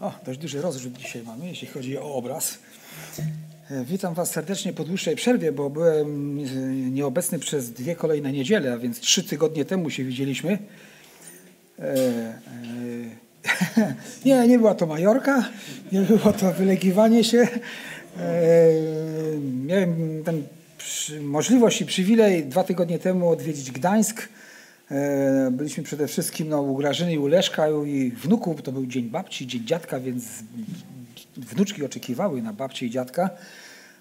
O, dość duży rozrzut dzisiaj mamy, jeśli chodzi o obraz. E, Witam Was serdecznie po dłuższej przerwie, bo byłem e, nieobecny przez dwie kolejne niedziele, a więc trzy tygodnie temu się widzieliśmy. E, nie, nie była to Majorka, nie było to wylegiwanie się. Miałem ten możliwość i przywilej dwa tygodnie temu odwiedzić Gdańsk. E, Byliśmy przede wszystkim no, u Grażyny i u Leszka i wnuków. To był dzień babci, dzień dziadka, więc wnuczki oczekiwały na babcię i dziadka,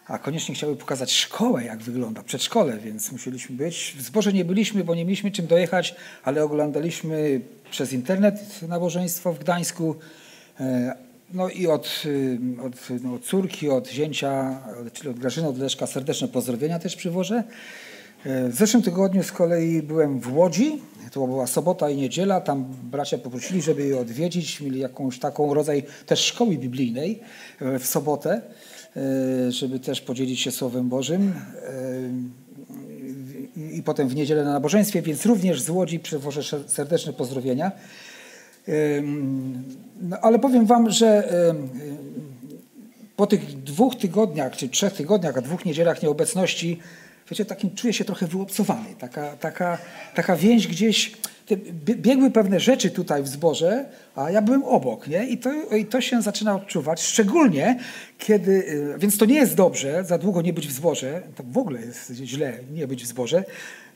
a koniecznie chciały pokazać szkołę, jak wygląda, przedszkole, więc musieliśmy być. W zborze nie byliśmy, bo nie mieliśmy czym dojechać, ale oglądaliśmy przez internet nabożeństwo w Gdańsku. E, No i od, y, od, no, córki, od zięcia, czyli od Grażyny, od Leszka serdeczne pozdrowienia też przywożę. E, W zeszłym tygodniu z kolei byłem w Łodzi. To była sobota i niedziela. Tam bracia poprosili, żeby je odwiedzić. Mieli jakąś taką rodzaj też szkoły biblijnej e, w sobotę, e, żeby też podzielić się Słowem Bożym. I, potem w niedzielę na nabożeństwie, więc również z Łodzi przywożę serdeczne pozdrowienia. No, ale powiem Wam, że po tych dwóch tygodniach, czy trzech tygodniach, a dwóch niedzielach nieobecności, wiecie, takim czuję się trochę wyobcowany. Taka, taka, taka więź gdzieś, biegły pewne rzeczy tutaj w zborze, a ja byłem obok, nie? I to, I to się zaczyna odczuwać, szczególnie kiedy, y, więc to nie jest dobrze, za długo nie być w zborze, to w ogóle jest źle nie być w zborze,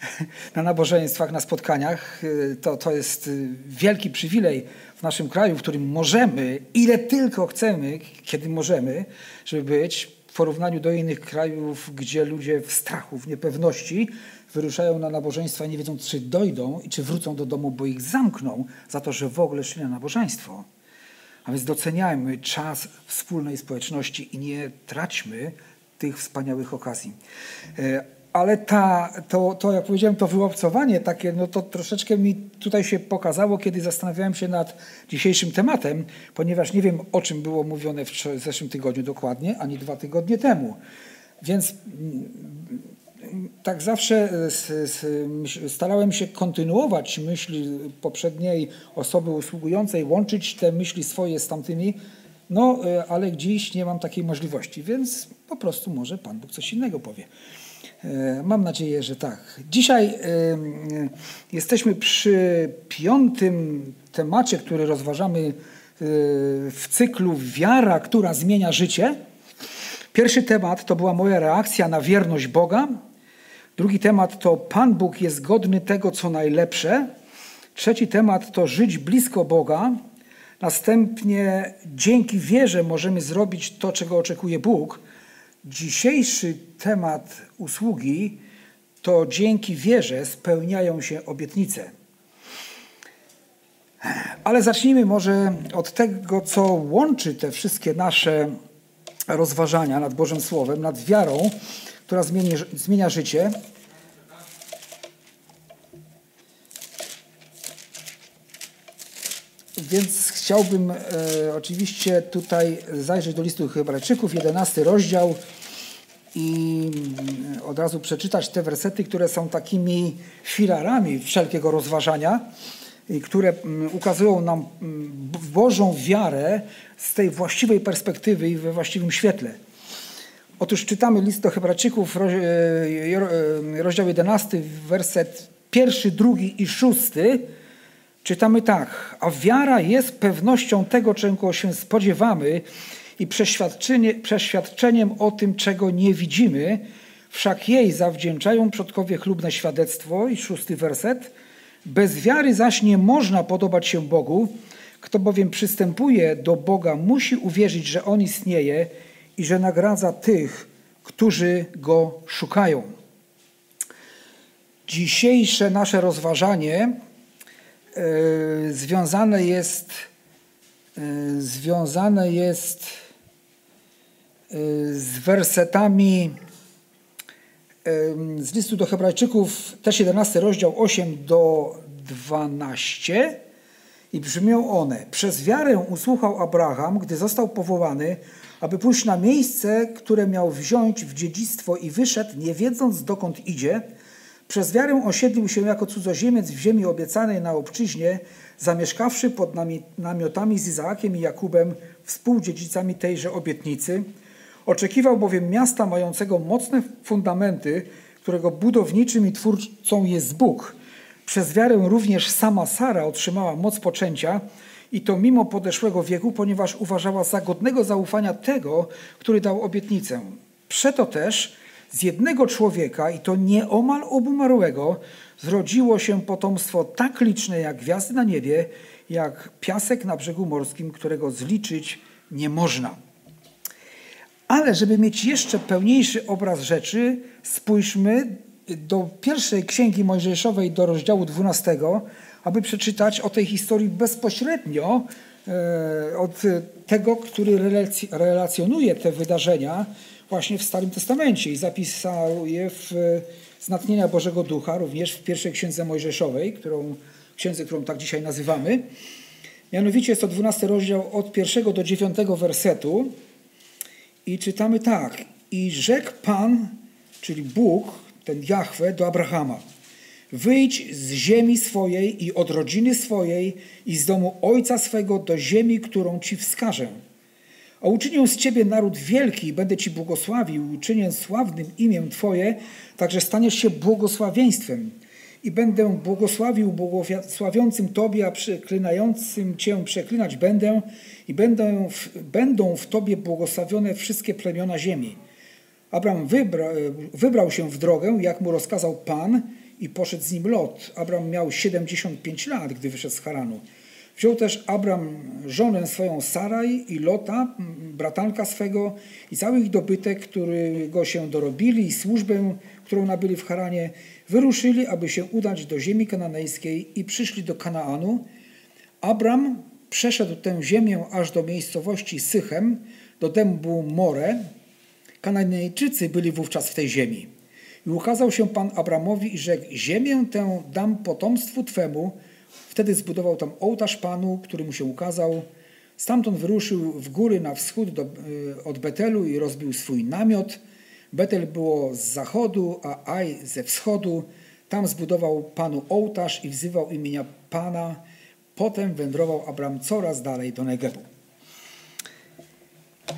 na nabożeństwach, na spotkaniach, y, to, to jest y, wielki przywilej w naszym kraju, w którym możemy, ile tylko chcemy, kiedy możemy, żeby być, w porównaniu do innych krajów, gdzie ludzie w strachu, w niepewności wyruszają na nabożeństwa, nie wiedzą, czy dojdą i czy wrócą do domu, bo ich zamkną za to, że w ogóle szli na nabożeństwo. A więc doceniajmy czas wspólnej społeczności i nie traćmy tych wspaniałych okazji. Ale ta, to, to, jak powiedziałem, to wyłopcowanie takie, no to troszeczkę mi tutaj się pokazało, kiedy zastanawiałem się nad dzisiejszym tematem, ponieważ nie wiem, o czym było mówione w zeszłym tygodniu dokładnie, ani dwa tygodnie temu. Więc tak zawsze e, starałem się kontynuować myśli poprzedniej osoby usługującej, łączyć te myśli swoje z tamtymi, no e, ale dziś nie mam takiej możliwości, więc po prostu może Pan Bóg coś innego powie. E, Mam nadzieję, że tak. Dzisiaj e, e, jesteśmy przy piątym temacie, który rozważamy w cyklu Wiara, która zmienia życie. Pierwszy temat to była moja reakcja na wierność Boga. Drugi temat to Pan Bóg jest godny tego, co najlepsze. Trzeci temat to żyć blisko Boga. Następnie dzięki wierze możemy zrobić to, czego oczekuje Bóg. Dzisiejszy temat usługi to dzięki wierze spełniają się obietnice. Ale zacznijmy może od tego, co łączy te wszystkie nasze rozważania nad Bożym Słowem, nad wiarą, która zmieni, zmienia życie. Więc chciałbym e, oczywiście tutaj zajrzeć do listu Hebrajczyków, 11 rozdział i mm, od razu przeczytać te wersety, które są takimi filarami wszelkiego rozważania i które mm, ukazują nam mm, Bożą wiarę z tej właściwej perspektywy i we właściwym świetle. Otóż czytamy list do Hebrajczyków, e, e, rozdział 11, werset pierwszy, drugi i szósty. Czytamy tak, a wiara jest pewnością tego, czego się spodziewamy i przeświadczenie, przeświadczeniem o tym, czego nie widzimy. Wszak jej zawdzięczają przodkowie chlubne świadectwo. I szósty werset. Bez wiary zaś nie można podobać się Bogu. Kto bowiem przystępuje do Boga, musi uwierzyć, że On istnieje i że nagradza tych, którzy Go szukają. Dzisiejsze nasze rozważanie związane jest e, związane jest e, z wersetami e, z listu do Hebrajczyków, też 11 rozdział 8 do 12 i brzmią one. Przez wiarę usłuchał Abraham, gdy został powołany, aby pójść na miejsce, które miał wziąć w dziedzictwo i wyszedł, nie wiedząc dokąd idzie. Przez wiarę osiedlił się jako cudzoziemiec w ziemi obiecanej na obczyźnie, zamieszkawszy pod namiotami z Izaakiem i Jakubem, współdziedzicami tejże obietnicy. Oczekiwał bowiem miasta mającego mocne fundamenty, którego budowniczym i twórcą jest Bóg. Przez wiarę również sama Sara otrzymała moc poczęcia i to mimo podeszłego wieku, ponieważ uważała za godnego zaufania tego, który dał obietnicę. Przeto też z jednego człowieka, i to nieomal obumarłego, zrodziło się potomstwo tak liczne jak gwiazdy na niebie, jak piasek na brzegu morskim, którego zliczyć nie można. Ale żeby mieć jeszcze pełniejszy obraz rzeczy, spójrzmy do pierwszej księgi Mojżeszowej, do rozdziału 12, aby przeczytać o tej historii bezpośrednio e, od tego, który relacjonuje te wydarzenia właśnie w Starym Testamencie i zapisał je w znatnienia Bożego Ducha, również w pierwszej księdze Mojżeszowej, którą, księdze, którą tak dzisiaj nazywamy. Mianowicie jest to 12 rozdział od pierwszego do dziewiątego wersetu i czytamy tak. I rzekł Pan, czyli Bóg, ten Jahwe, do Abrahama. Wyjdź z ziemi swojej i od rodziny swojej i z domu ojca swego do ziemi, którą ci wskażę. A uczynię z ciebie naród wielki będę ci błogosławił, uczynię sławnym imię twoje, także staniesz się błogosławieństwem. I będę błogosławił błogosławiącym Tobie, a przeklinającym Cię przeklinać będę i będę w, będą w Tobie błogosławione wszystkie plemiona ziemi. Abram wybra, wybrał się w drogę, jak mu rozkazał Pan i poszedł z nim Lot. Abram miał 75 lat, gdy wyszedł z Haranu. Wziął też Abram żonę swoją Saraj i Lota, bratanka swego i cały ich dobytek, którego się dorobili i służbę, którą nabyli w Haranie, wyruszyli, aby się udać do ziemi kananejskiej i przyszli do Kanaanu. Abram przeszedł tę ziemię aż do miejscowości Sychem, do dębu More. Kananejczycy byli wówczas w tej ziemi. I ukazał się Pan Abramowi i rzekł, ziemię tę dam potomstwu Twemu, Wtedy zbudował tam ołtarz Panu, który mu się ukazał. Stamtąd wyruszył w góry na wschód do, y, od Betelu i rozbił swój namiot. Betel było z zachodu, a Aj ze wschodu. Tam zbudował Panu ołtarz i wzywał imienia Pana. Potem wędrował Abram coraz dalej do Negebu.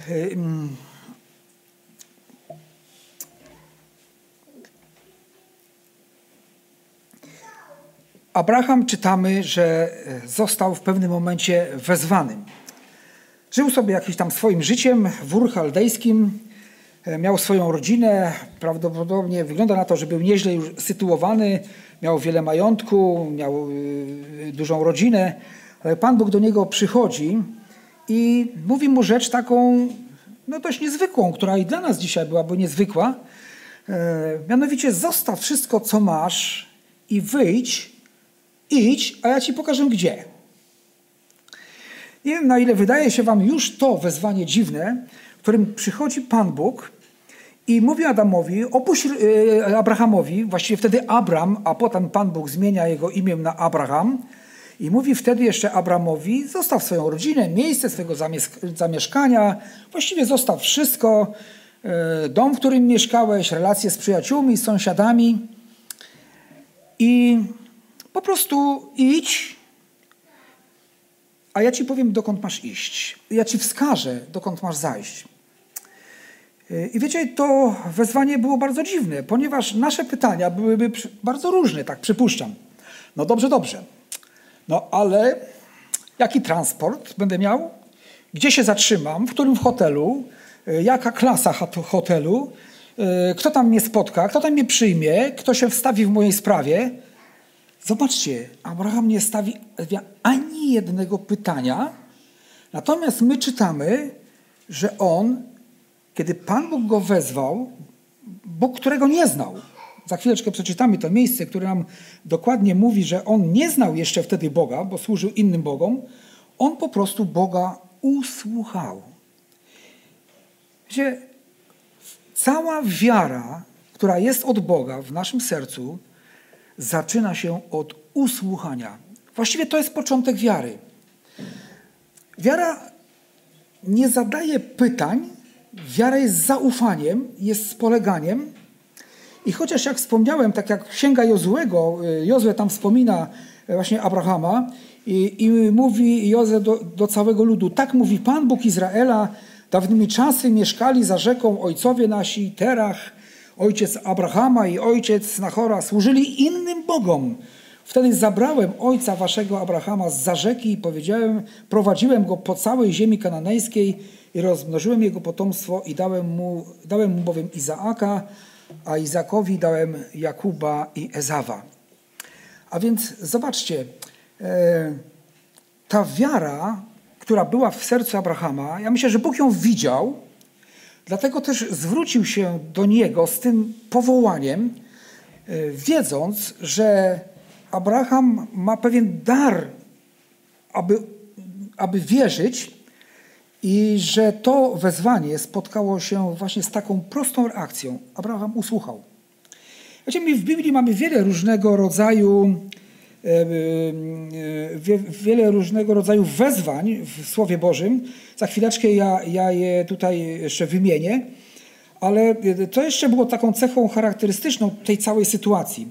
Y, Abraham czytamy, że e, został w pewnym momencie wezwany. Żył sobie jakimś tam swoim życiem w Ur Chaldejskim, e, miał swoją rodzinę, prawdopodobnie wygląda na to, że był nieźle już sytuowany, miał wiele majątku, miał e, dużą rodzinę, ale Pan Bóg do niego przychodzi i mówi mu rzecz taką no dość niezwykłą, która i dla nas dzisiaj byłaby niezwykła. Mianowicie zostaw wszystko, co masz i wyjdź Idź, a ja ci pokażę gdzie. Nie wiem, na ile wydaje się wam już to wezwanie dziwne, w którym przychodzi Pan Bóg i mówi Adamowi, opuść e, Abrahamowi, właściwie wtedy Abram, a potem Pan Bóg zmienia jego imię na Abraham i mówi wtedy jeszcze Abramowi, zostaw swoją rodzinę, miejsce swojego zamieszkania, właściwie zostaw wszystko, e, dom, w którym mieszkałeś, relacje z przyjaciółmi, z sąsiadami i po prostu idź, a ja ci powiem, dokąd masz iść. Ja ci wskażę, dokąd masz zajść. I wiecie, to wezwanie było bardzo dziwne, ponieważ nasze pytania byłyby bardzo różne, tak przypuszczam. No dobrze, dobrze. No ale jaki transport będę miał? Gdzie się zatrzymam? W którym hotelu? Jaka klasa hotelu? Kto tam mnie spotka? Kto tam mnie przyjmie? Kto się wstawi w mojej sprawie? Zobaczcie, Abraham nie stawi ani jednego pytania, natomiast my czytamy, że on, kiedy Pan Bóg go wezwał, Bóg, którego nie znał, za chwileczkę przeczytamy to miejsce, które nam dokładnie mówi, że on nie znał jeszcze wtedy Boga, bo służył innym Bogom, on po prostu Boga usłuchał. Wiecie, cała wiara, która jest od Boga w naszym sercu, zaczyna się od usłuchania. Właściwie to jest początek wiary. Wiara nie zadaje pytań, wiara jest zaufaniem, jest spoleganiem. I chociaż jak wspomniałem, tak jak księga Jozłego, y, Jozue tam wspomina właśnie Abrahama I, i mówi Jozef do, do całego ludu, tak mówi Pan Bóg Izraela, dawnymi czasy mieszkali za rzeką ojcowie nasi, Terach, ojciec Abrahama i ojciec Nachora, służyli innym bogom. Wtedy zabrałem ojca waszego Abrahama z za rzeki i powiedziałem, prowadziłem go po całej ziemi kananejskiej i rozmnożyłem jego potomstwo i dałem mu, dałem mu bowiem Izaaka, a Izakowi dałem Jakuba i Ezawa. A więc zobaczcie, e, ta wiara, która była w sercu Abrahama, ja myślę, że Bóg ją widział, dlatego też zwrócił się do niego z tym powołaniem, e, wiedząc, że Abraham ma pewien dar, aby, aby wierzyć i że to wezwanie spotkało się właśnie z taką prostą reakcją. Abraham usłuchał. Wiecie, my w Biblii mamy wiele różnego rodzaju e, e, wiele różnego rodzaju wezwań w Słowie Bożym. Za chwileczkę ja, ja je tutaj jeszcze wymienię, ale to jeszcze było taką cechą charakterystyczną tej całej sytuacji.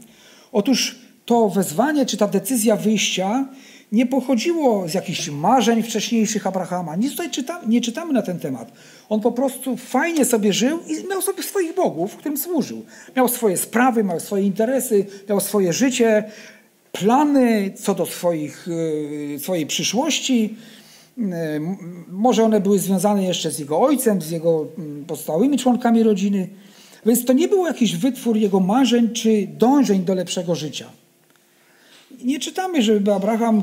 Otóż to wezwanie czy ta decyzja wyjścia nie pochodziło z jakichś marzeń wcześniejszych Abrahama. Nic tutaj nie czytamy na ten temat. On po prostu fajnie sobie żył i miał sobie swoich bogów, którym służył. Miał swoje sprawy, miał swoje interesy, miał swoje życie, plany co do swoich, e, swojej przyszłości. E, może one były związane jeszcze z jego ojcem, z jego mm, pozostałymi członkami rodziny. Więc to nie był jakiś wytwór jego marzeń czy dążeń do lepszego życia. Nie czytamy, żeby Abraham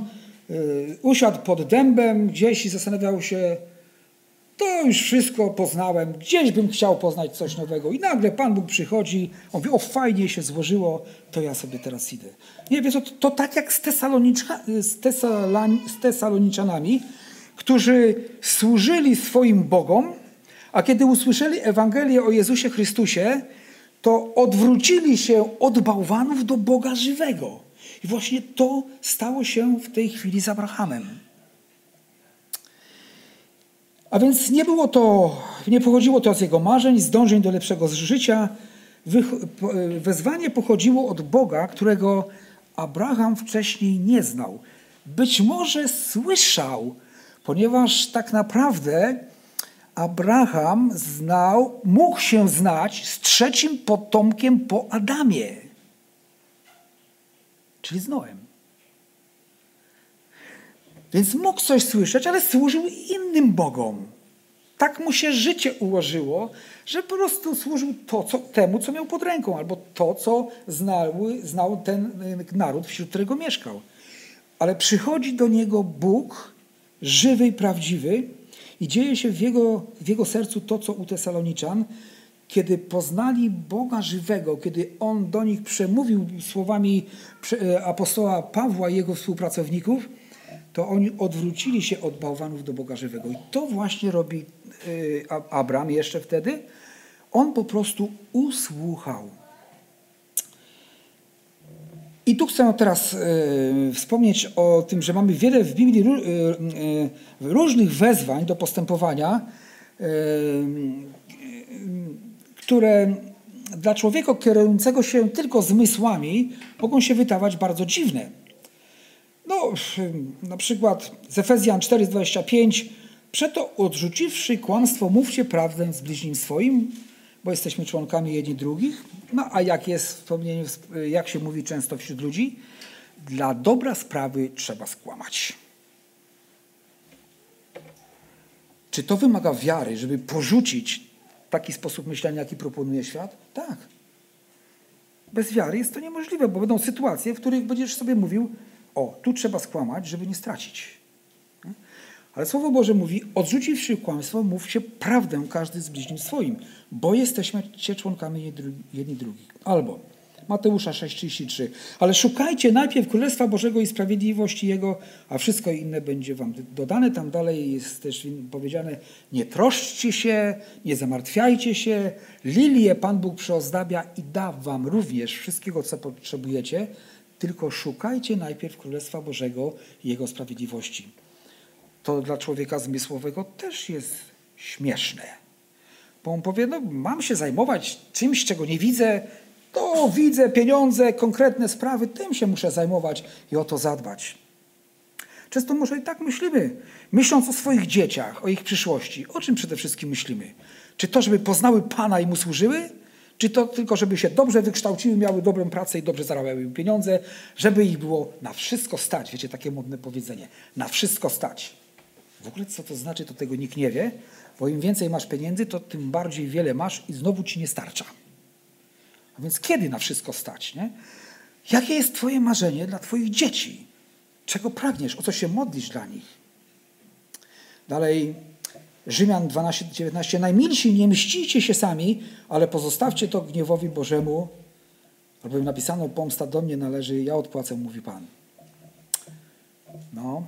y, usiadł pod dębem gdzieś i zastanawiał się, to już wszystko poznałem, gdzieś bym chciał poznać coś nowego. I nagle Pan Bóg przychodzi, on mówi, o fajnie się złożyło, to ja sobie teraz idę. Nie, wiesz, to, to tak jak z, z, z Tesaloniczanami, którzy służyli swoim Bogom, a kiedy usłyszeli Ewangelię o Jezusie Chrystusie, to odwrócili się od bałwanów do Boga żywego. I właśnie to stało się w tej chwili z Abrahamem. A więc nie było to, nie pochodziło to z jego marzeń, z dążeń do lepszego życia. Wezwanie pochodziło od Boga, którego Abraham wcześniej nie znał. Być może słyszał, ponieważ tak naprawdę Abraham znał, mógł się znać z trzecim potomkiem po Adamie czyli z Noem. Więc mógł coś słyszeć, ale służył innym bogom. Tak mu się życie ułożyło, że po prostu służył to, co, temu, co miał pod ręką, albo to, co znał, znał ten naród, wśród którego mieszkał. Ale przychodzi do niego Bóg, żywy i prawdziwy, i dzieje się w jego, w jego sercu to, co u Tesaloniczan, kiedy poznali Boga żywego, kiedy On do nich przemówił słowami e, apostoła Pawła i jego współpracowników, to oni odwrócili się od bałwanów do Boga żywego. I to właśnie robi e, Abram jeszcze wtedy. On po prostu usłuchał. I tu chcę teraz e, wspomnieć o tym, że mamy wiele w Biblii różnych wezwań do postępowania które dla człowieka kierującego się tylko zmysłami mogą się wydawać bardzo dziwne. No, na przykład z Efezjan 4,25 Przeto odrzuciwszy kłamstwo, mówcie prawdę z bliźnim swoim, bo jesteśmy członkami jedni drugich. No a jak jest wspomnienie, jak się mówi często wśród ludzi, dla dobra sprawy trzeba skłamać. Czy to wymaga wiary, żeby porzucić taki sposób myślenia, jaki proponuje świat? Tak. Bez wiary jest to niemożliwe, bo będą sytuacje, w których będziesz sobie mówił, o, tu trzeba skłamać, żeby nie stracić. Ale Słowo Boże mówi, odrzuciwszy kłamstwo, mówcie prawdę każdy z bliźnim swoim, bo jesteśmy członkami jedni drugich. Albo Mateusza 6,33. Ale szukajcie najpierw Królestwa Bożego i sprawiedliwości Jego, a wszystko inne będzie wam dodane. Tam dalej jest też powiedziane, nie troszczcie się, nie zamartwiajcie się. Lilię Pan Bóg przyozdabia i da wam również wszystkiego, co potrzebujecie, tylko szukajcie najpierw Królestwa Bożego i Jego sprawiedliwości. To dla człowieka zmysłowego też jest śmieszne. Bo on powie, no mam się zajmować czymś, czego nie widzę, to widzę pieniądze, konkretne sprawy, tym się muszę zajmować i o to zadbać. Często może i tak myślimy, myśląc o swoich dzieciach, o ich przyszłości. O czym przede wszystkim myślimy? Czy to, żeby poznały Pana i Mu służyły? Czy to tylko, żeby się dobrze wykształciły, miały dobrą pracę i dobrze zarabiały pieniądze, żeby ich było na wszystko stać? Wiecie, takie modne powiedzenie. Na wszystko stać. W ogóle co to znaczy, to tego nikt nie wie, bo im więcej masz pieniędzy, to tym bardziej wiele masz i znowu ci nie starcza. A więc kiedy na wszystko stać, nie? Jakie jest twoje marzenie dla twoich dzieci? Czego pragniesz? O co się modlisz dla nich? Dalej Rzymian 12, 19. Najmilsi, nie mścicie się sami, ale pozostawcie to gniewowi Bożemu, albowiem napisano, pomsta do mnie należy, ja odpłacę, mówi Pan. No,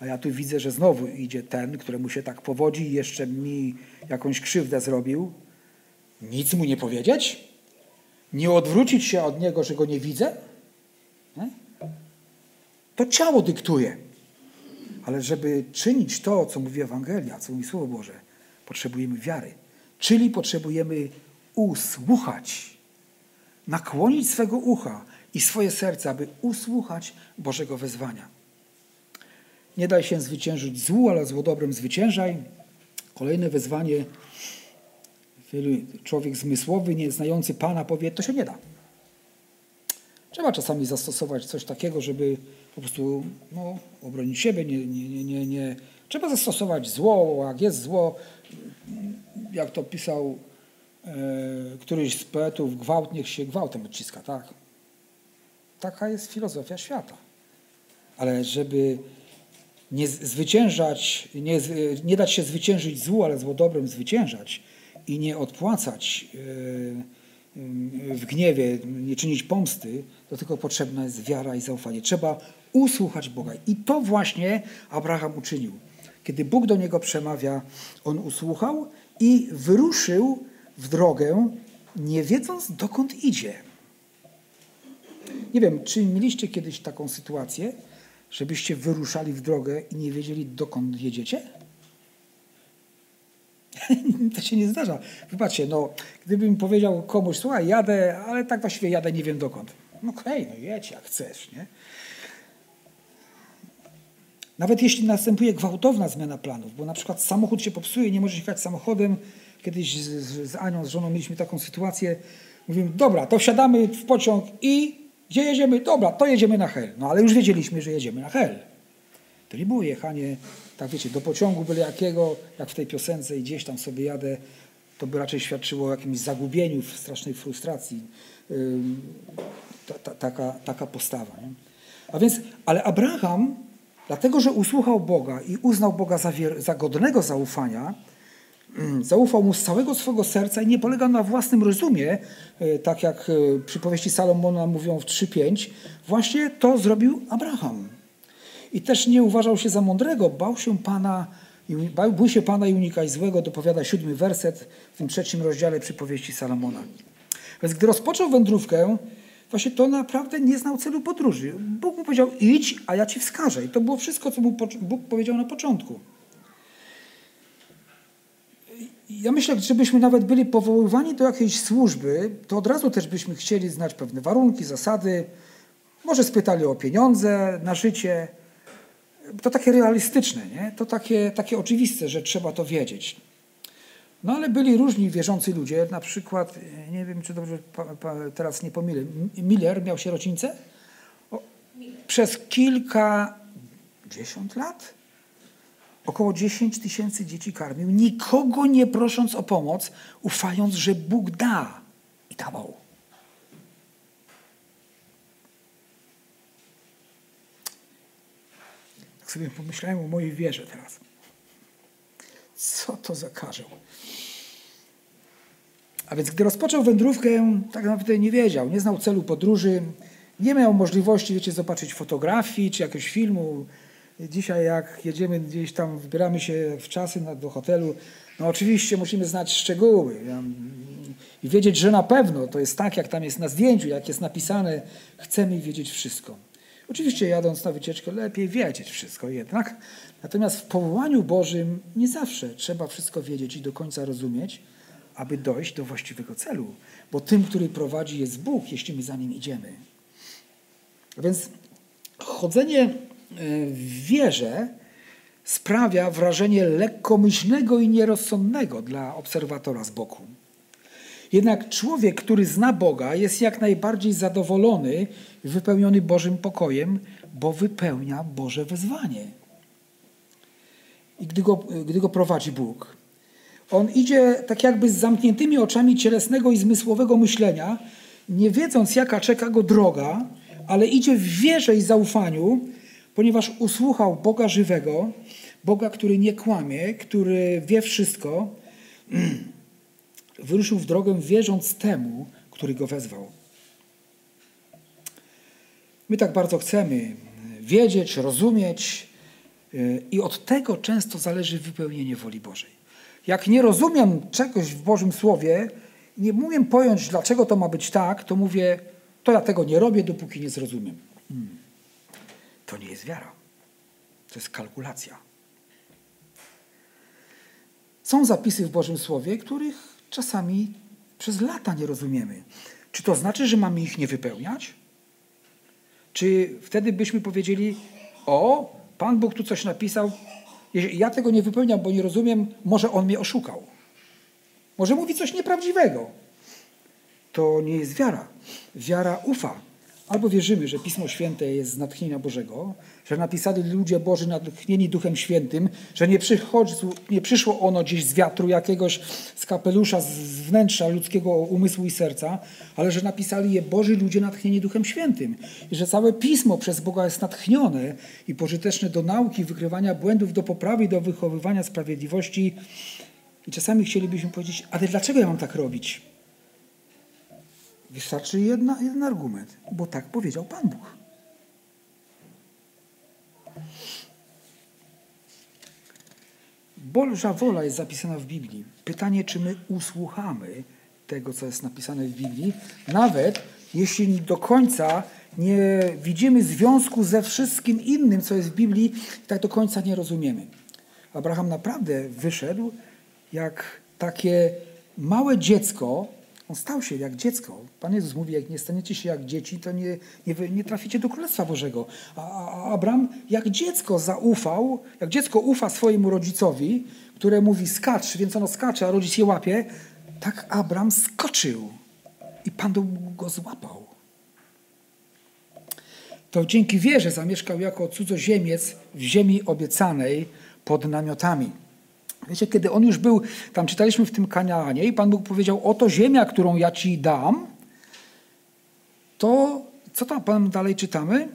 a ja tu widzę, że znowu idzie ten, któremu się tak powodzi i jeszcze mi jakąś krzywdę zrobił. Nic mu nie powiedzieć? Nie odwrócić się od niego, że go nie widzę? Nie? To ciało dyktuje. Ale żeby czynić to, co mówi Ewangelia, co mówi Słowo Boże, potrzebujemy wiary. Czyli potrzebujemy usłuchać, nakłonić swego ucha i swoje serce, aby usłuchać Bożego wezwania. Nie daj się zwyciężyć złu, ale zło dobrem zwyciężaj. Kolejne wezwanie. Człowiek zmysłowy, nie znający Pana powie, to się nie da. Trzeba czasami zastosować coś takiego, żeby po prostu no, obronić siebie. Nie, nie, nie, nie, nie. Trzeba zastosować zło, jak jest zło, jak to pisał e, któryś z poetów, gwałt niech się gwałtem odciska, tak? Taka jest filozofia świata. Ale żeby nie zwyciężać, nie, nie dać się zwyciężyć złu, ale zło dobrem zwyciężać i nie odpłacać e, w gniewie, nie czynić pomsty, to tylko potrzebna jest wiara i zaufanie. Trzeba usłuchać Boga. I to właśnie Abraham uczynił. Kiedy Bóg do niego przemawia, on usłuchał i wyruszył w drogę, nie wiedząc dokąd idzie. Nie wiem, czy mieliście kiedyś taką sytuację, żebyście wyruszali w drogę i nie wiedzieli dokąd jedziecie? to się nie zdarza. Wybaczcie, no, gdybym powiedział komuś, słuchaj, jadę, ale tak właściwie jadę, nie wiem dokąd. No okej, okay, no jedź jak chcesz, nie? Nawet jeśli następuje gwałtowna zmiana planów, bo na przykład samochód się popsuje, nie możesz jechać samochodem. Kiedyś z, z, z Anią, z żoną mieliśmy taką sytuację. Mówimy, dobra, to wsiadamy w pociąg i gdzie jedziemy? Dobra, to jedziemy na Hel. No ale już wiedzieliśmy, że jedziemy na Hel. To nie było jechanie, tak wiecie, do pociągu byle jakiego, jak w tej piosence i gdzieś tam sobie jadę. To by raczej świadczyło o jakimś zagubieniu, strasznej frustracji. Ta, ta, taka, taka postawa. Nie? A więc, ale Abraham, dlatego że usłuchał Boga i uznał Boga za, za godnego zaufania, zaufał mu z całego swego serca i nie polegał na własnym rozumie, e, tak jak e, przypowieści Salomona mówią w 3.5, właśnie to zrobił Abraham. I też nie uważał się za mądrego, bał się Pana, bój się Pana i unikaj złego, dopowiada siódmy werset w tym trzecim rozdziale przypowieści Salomona. Więc gdy rozpoczął wędrówkę, właśnie to naprawdę nie znał celu podróży. Bóg mu powiedział idź, a ja ci wskażę. I to było wszystko, co mu Bóg powiedział na początku. Ja myślę, że żebyśmy nawet byli powoływani do jakiejś służby, to od razu też byśmy chcieli znać pewne warunki, zasady. Może spytali o pieniądze na życie, to takie realistyczne, nie? to takie, takie oczywiste, że trzeba to wiedzieć. No ale byli różni wierzący ludzie, na przykład, nie wiem czy dobrze teraz nie pomylę, Miller miał sierocińcę? O, przez kilkadziesiąt lat około 10 tysięcy dzieci karmił, nikogo nie prosząc o pomoc, ufając, że Bóg da. I dawał. Sobie pomyślałem o mojej wierze teraz. Co to za karzeł? A więc gdy rozpoczął wędrówkę, tak naprawdę nie wiedział, nie znał celu podróży, nie miał możliwości, wiecie, zobaczyć fotografii czy jakiegoś filmu. Dzisiaj jak jedziemy gdzieś tam, wybieramy się w czasy do hotelu, no oczywiście musimy znać szczegóły i wiedzieć, że na pewno to jest tak, jak tam jest na zdjęciu, jak jest napisane. Chcemy wiedzieć wszystko. Oczywiście jadąc na wycieczkę lepiej wiedzieć wszystko jednak, natomiast w powołaniu Bożym nie zawsze trzeba wszystko wiedzieć i do końca rozumieć, aby dojść do właściwego celu, bo tym, który prowadzi jest Bóg, jeśli my za Nim idziemy. A więc chodzenie w wierze sprawia wrażenie lekkomyślnego i nierozsądnego dla obserwatora z boku. Jednak człowiek, który zna Boga, jest jak najbardziej zadowolony wypełniony Bożym pokojem, bo wypełnia Boże wezwanie. I gdy go, gdy go prowadzi Bóg, on idzie tak jakby z zamkniętymi oczami cielesnego i zmysłowego myślenia, nie wiedząc jaka czeka go droga, ale idzie w wierze i zaufaniu, ponieważ usłuchał Boga żywego, Boga, który nie kłamie, który wie wszystko, wyruszył w drogę wierząc temu, który go wezwał. My tak bardzo chcemy wiedzieć, rozumieć y, i od tego często zależy wypełnienie woli Bożej. Jak nie rozumiem czegoś w Bożym Słowie, nie umiem pojąć, dlaczego to ma być tak, to mówię, to ja tego nie robię, dopóki nie zrozumiem. Hmm. To nie jest wiara. To jest kalkulacja. Są zapisy w Bożym Słowie, których czasami przez lata nie rozumiemy. Czy to znaczy, że mamy ich nie wypełniać? Czy wtedy byśmy powiedzieli, o, Pan Bóg tu coś napisał, ja tego nie wypełniam, bo nie rozumiem, może On mnie oszukał. Może mówi coś nieprawdziwego. To nie jest wiara. Wiara ufa. Albo wierzymy, że Pismo Święte jest z natchnienia Bożego, że napisali ludzie Boży natchnieni Duchem Świętym, że nie, nie przyszło ono gdzieś z wiatru jakiegoś, z kapelusza, z wnętrza ludzkiego umysłu i serca, ale że napisali je Boży ludzie natchnieni Duchem Świętym. I że całe Pismo przez Boga jest natchnione i pożyteczne do nauki, wykrywania błędów, do poprawy, do wychowywania sprawiedliwości. I czasami chcielibyśmy powiedzieć, ale dlaczego ja mam tak robić? Wystarczy jedna, jeden argument, bo tak powiedział Pan Bóg. Boża wola jest zapisana w Biblii. Pytanie, czy my usłuchamy tego, co jest napisane w Biblii, nawet jeśli do końca nie widzimy związku ze wszystkim innym, co jest w Biblii, tak do końca nie rozumiemy. Abraham naprawdę wyszedł jak takie małe dziecko, on stał się jak dziecko. Pan Jezus mówi, jak nie staniecie się jak dzieci, to nie, nie, nie traficie do Królestwa Bożego. A, a Abraham jak dziecko zaufał, jak dziecko ufa swojemu rodzicowi, które mówi skacz, więc ono skacze, a rodzic je łapie, tak Abraham skoczył i Pan go złapał. To dzięki wierze zamieszkał jako cudzoziemiec w ziemi obiecanej pod namiotami. Wiecie, kiedy on już był, tam czytaliśmy w tym Kanaanie i Pan Bóg powiedział, oto ziemia, którą ja ci dam, to co tam dalej czytamy?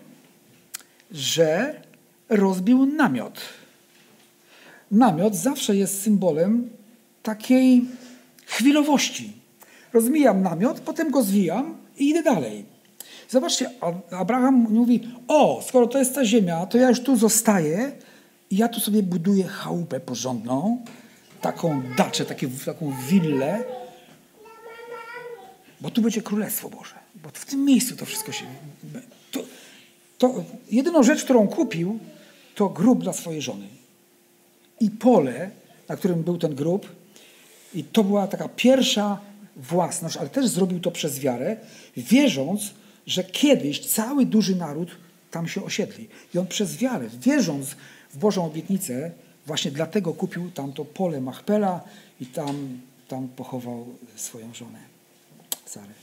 Że rozbił namiot. Namiot zawsze jest symbolem takiej chwilowości. Rozmijam namiot, potem go zwijam i idę dalej. Zobaczcie, Abraham mówi, o, skoro to jest ta ziemia, to ja już tu zostaję, i ja tu sobie buduję chałupę porządną, taką daczę, takie, taką willę, bo tu będzie Królestwo Boże. Bo w tym miejscu to wszystko się... To, to jedyną rzecz, którą kupił, to grób dla swojej żony. I pole, na którym był ten grób. I to była taka pierwsza własność, ale też zrobił to przez wiarę, wierząc, że kiedyś cały duży naród tam się osiedli. I on przez wiarę, wierząc, w Bożą obietnicę, właśnie dlatego kupił tamto pole Machpela i tam, tam pochował swoją żonę, Sarę.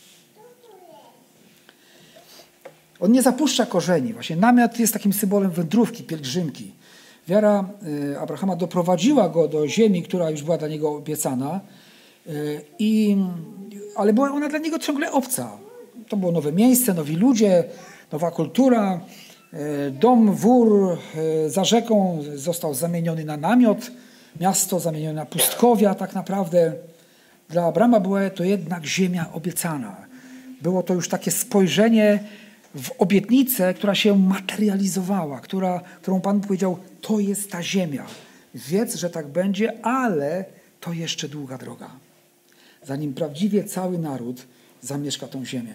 On nie zapuszcza korzeni. Właśnie namiot jest takim symbolem wędrówki, pielgrzymki. Wiara y, Abrahama doprowadziła go do ziemi, która już była dla niego obiecana, y, i, ale była ona dla niego ciągle obca. To było nowe miejsce, nowi ludzie, nowa kultura, dom, wór e, za rzeką został zamieniony na namiot, miasto zamienione na pustkowia tak naprawdę. Dla Abrama była to jednak ziemia obiecana. Było to już takie spojrzenie w obietnicę, która się materializowała, która, którą Pan powiedział, to jest ta ziemia. Wiedz, że tak będzie, ale to jeszcze długa droga. Zanim prawdziwie cały naród zamieszka tą ziemię.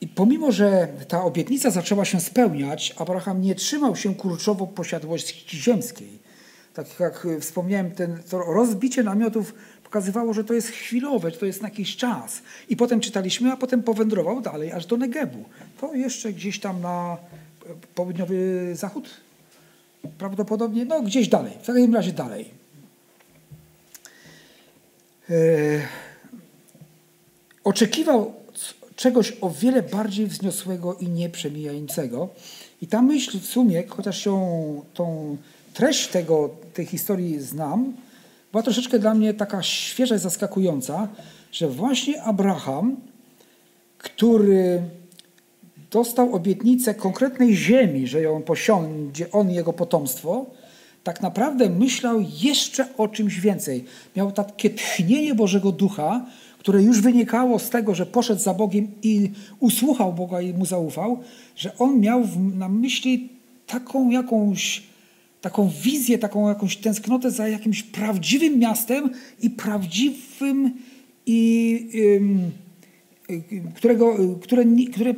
I pomimo, że ta obietnica zaczęła się spełniać, Abraham nie trzymał się kurczowo posiadłości ziemskiej. Tak jak wspomniałem, ten, to rozbicie namiotów pokazywało, że to jest chwilowe, że to jest na jakiś czas. I potem czytaliśmy, a potem powędrował dalej aż do Negebu. To jeszcze gdzieś tam na południowy zachód? Prawdopodobnie, no gdzieś dalej, w takim razie dalej. E, oczekiwał czegoś o wiele bardziej wzniosłego i nieprzemijającego. I ta myśl w sumie, chociaż ją, tą treść tego, tej historii znam, była troszeczkę dla mnie taka świeża i zaskakująca, że właśnie Abraham, który dostał obietnicę konkretnej ziemi, że ją posiądzie on i jego potomstwo, tak naprawdę myślał jeszcze o czymś więcej. Miał takie tchnienie Bożego Ducha, które już wynikało z tego, że poszedł za Bogiem i usłuchał Boga i mu zaufał, że on miał na myśli taką jakąś taką wizję, taką jakąś tęsknotę za jakimś prawdziwym miastem i prawdziwym i którego, które, które